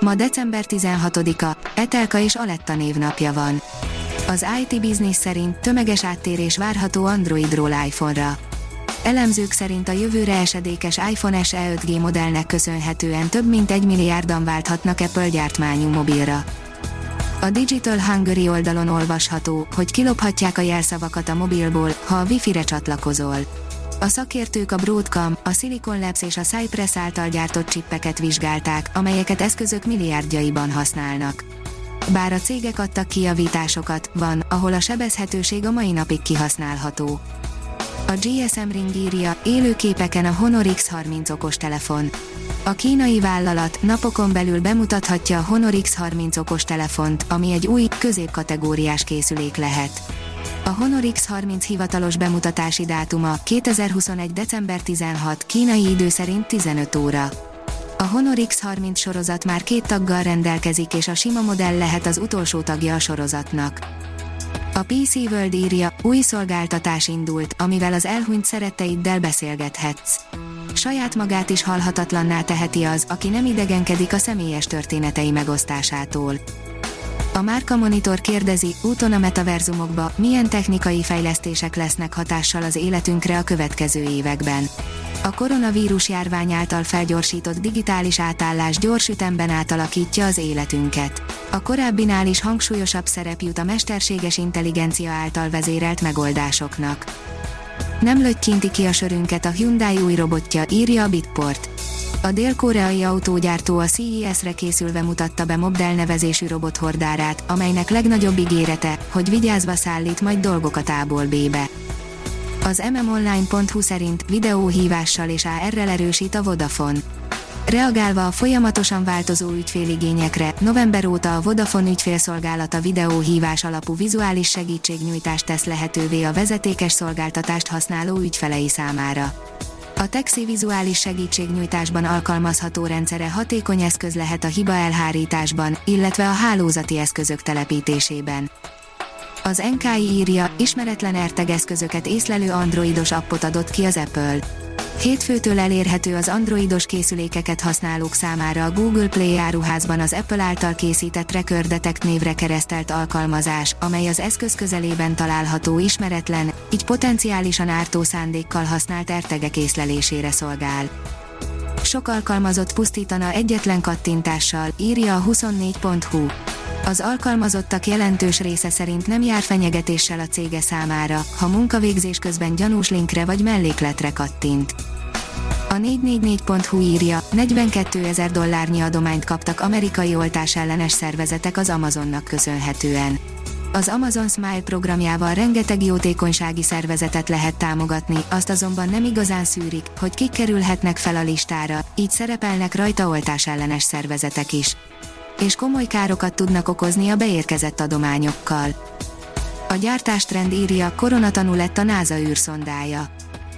Ma december 16-a, Etelka és Aletta névnapja van. Az IT Business szerint tömeges áttérés várható Androidról iPhone-ra. Elemzők szerint a jövőre esedékes iPhone SE 5G modellnek köszönhetően több mint egy milliárdan válthatnak Apple gyártmányú mobilra. A Digital Hungary oldalon olvasható, hogy kilophatják a jelszavakat a mobilból, ha a Wi-Fi-re csatlakozol. A szakértők a Broadcom, a Silicon Labs és a Cypress által gyártott csippeket vizsgálták, amelyeket eszközök milliárdjaiban használnak. Bár a cégek adtak kijavításokat, van, ahol a sebezhetőség a mai napig kihasználható. A GSM Ring írja, élő képeken a Honor X30 okostelefon. A kínai vállalat napokon belül bemutathatja a Honor X30 okostelefont, ami egy új, középkategóriás készülék lehet. A Honor X30 hivatalos bemutatási dátuma 2021. december 16, kínai idő szerint 15 óra. A Honor X30 sorozat már két taggal rendelkezik és a sima modell lehet az utolsó tagja a sorozatnak. A PC World írja, új szolgáltatás indult, amivel az elhunyt szeretteiddel beszélgethetsz. Saját magát is halhatatlanná teheti az, aki nem idegenkedik a személyes történetei megosztásától. A Márka Monitor kérdezi, úton a metaverzumokba, milyen technikai fejlesztések lesznek hatással az életünkre a következő években. A koronavírus járvány által felgyorsított digitális átállás gyors ütemben átalakítja az életünket. A korábbinál is hangsúlyosabb szerep jut a mesterséges intelligencia által vezérelt megoldásoknak. Nem lötykinti ki a sörünket a Hyundai új robotja, írja a Bitport. A dél-koreai autógyártó a CES-re készülve mutatta be Mobdel nevezésű robothordárát, amelynek legnagyobb ígérete, hogy vigyázva szállít majd dolgokat A-ból B-be. Az mmonline.hu szerint videóhívással és AR-rel erősít a Vodafone. Reagálva a folyamatosan változó ügyféligényekre, november óta a Vodafone ügyfélszolgálata videóhívás alapú vizuális segítségnyújtást tesz lehetővé a vezetékes szolgáltatást használó ügyfelei számára. A Texi vizuális segítségnyújtásban alkalmazható rendszere hatékony eszköz lehet a hiba elhárításban, illetve a hálózati eszközök telepítésében. Az NKI írja, ismeretlen erteg eszközöket észlelő androidos appot adott ki az Apple. Hétfőtől elérhető az androidos készülékeket használók számára a Google Play áruházban az Apple által készített Record Detect névre keresztelt alkalmazás, amely az eszköz közelében található ismeretlen, így potenciálisan ártó szándékkal használt ertegek észlelésére szolgál. Sok alkalmazott pusztítana egyetlen kattintással, írja a 24.hu. Az alkalmazottak jelentős része szerint nem jár fenyegetéssel a cége számára, ha munkavégzés közben gyanús linkre vagy mellékletre kattint. A 444.hu írja, 42 ezer dollárnyi adományt kaptak amerikai oltás ellenes szervezetek az Amazonnak köszönhetően. Az Amazon Smile programjával rengeteg jótékonysági szervezetet lehet támogatni, azt azonban nem igazán szűrik, hogy kik kerülhetnek fel a listára, így szerepelnek rajta oltás ellenes szervezetek is és komoly károkat tudnak okozni a beérkezett adományokkal. A gyártástrend írja, koronatanú lett a NASA űrszondája.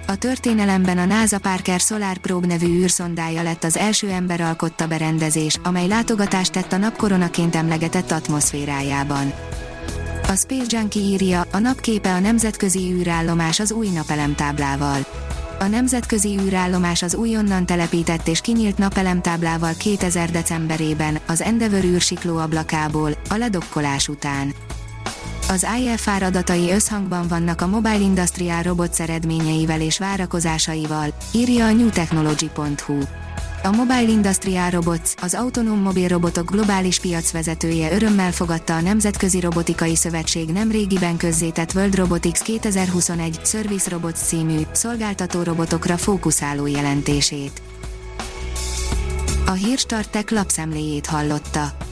A történelemben a NASA Parker Solar Probe nevű űrszondája lett az első ember alkotta berendezés, amely látogatást tett a napkoronaként emlegetett atmoszférájában. A Space Junkie írja, a napképe a nemzetközi űrállomás az új napelemtáblával a nemzetközi űrállomás az újonnan telepített és kinyílt napelemtáblával 2000 decemberében, az Endeavour űrsikló ablakából, a ledokkolás után. Az IFR adatai összhangban vannak a Mobile Industrial Robots eredményeivel és várakozásaival, írja a newtechnology.hu. A Mobile Industrial Robots, az autonóm mobil robotok globális piacvezetője örömmel fogadta a Nemzetközi Robotikai Szövetség nemrégiben közzétett World Robotics 2021 Service Robots című, szolgáltató robotokra fókuszáló jelentését. A Hírstartek lapszemléjét hallotta.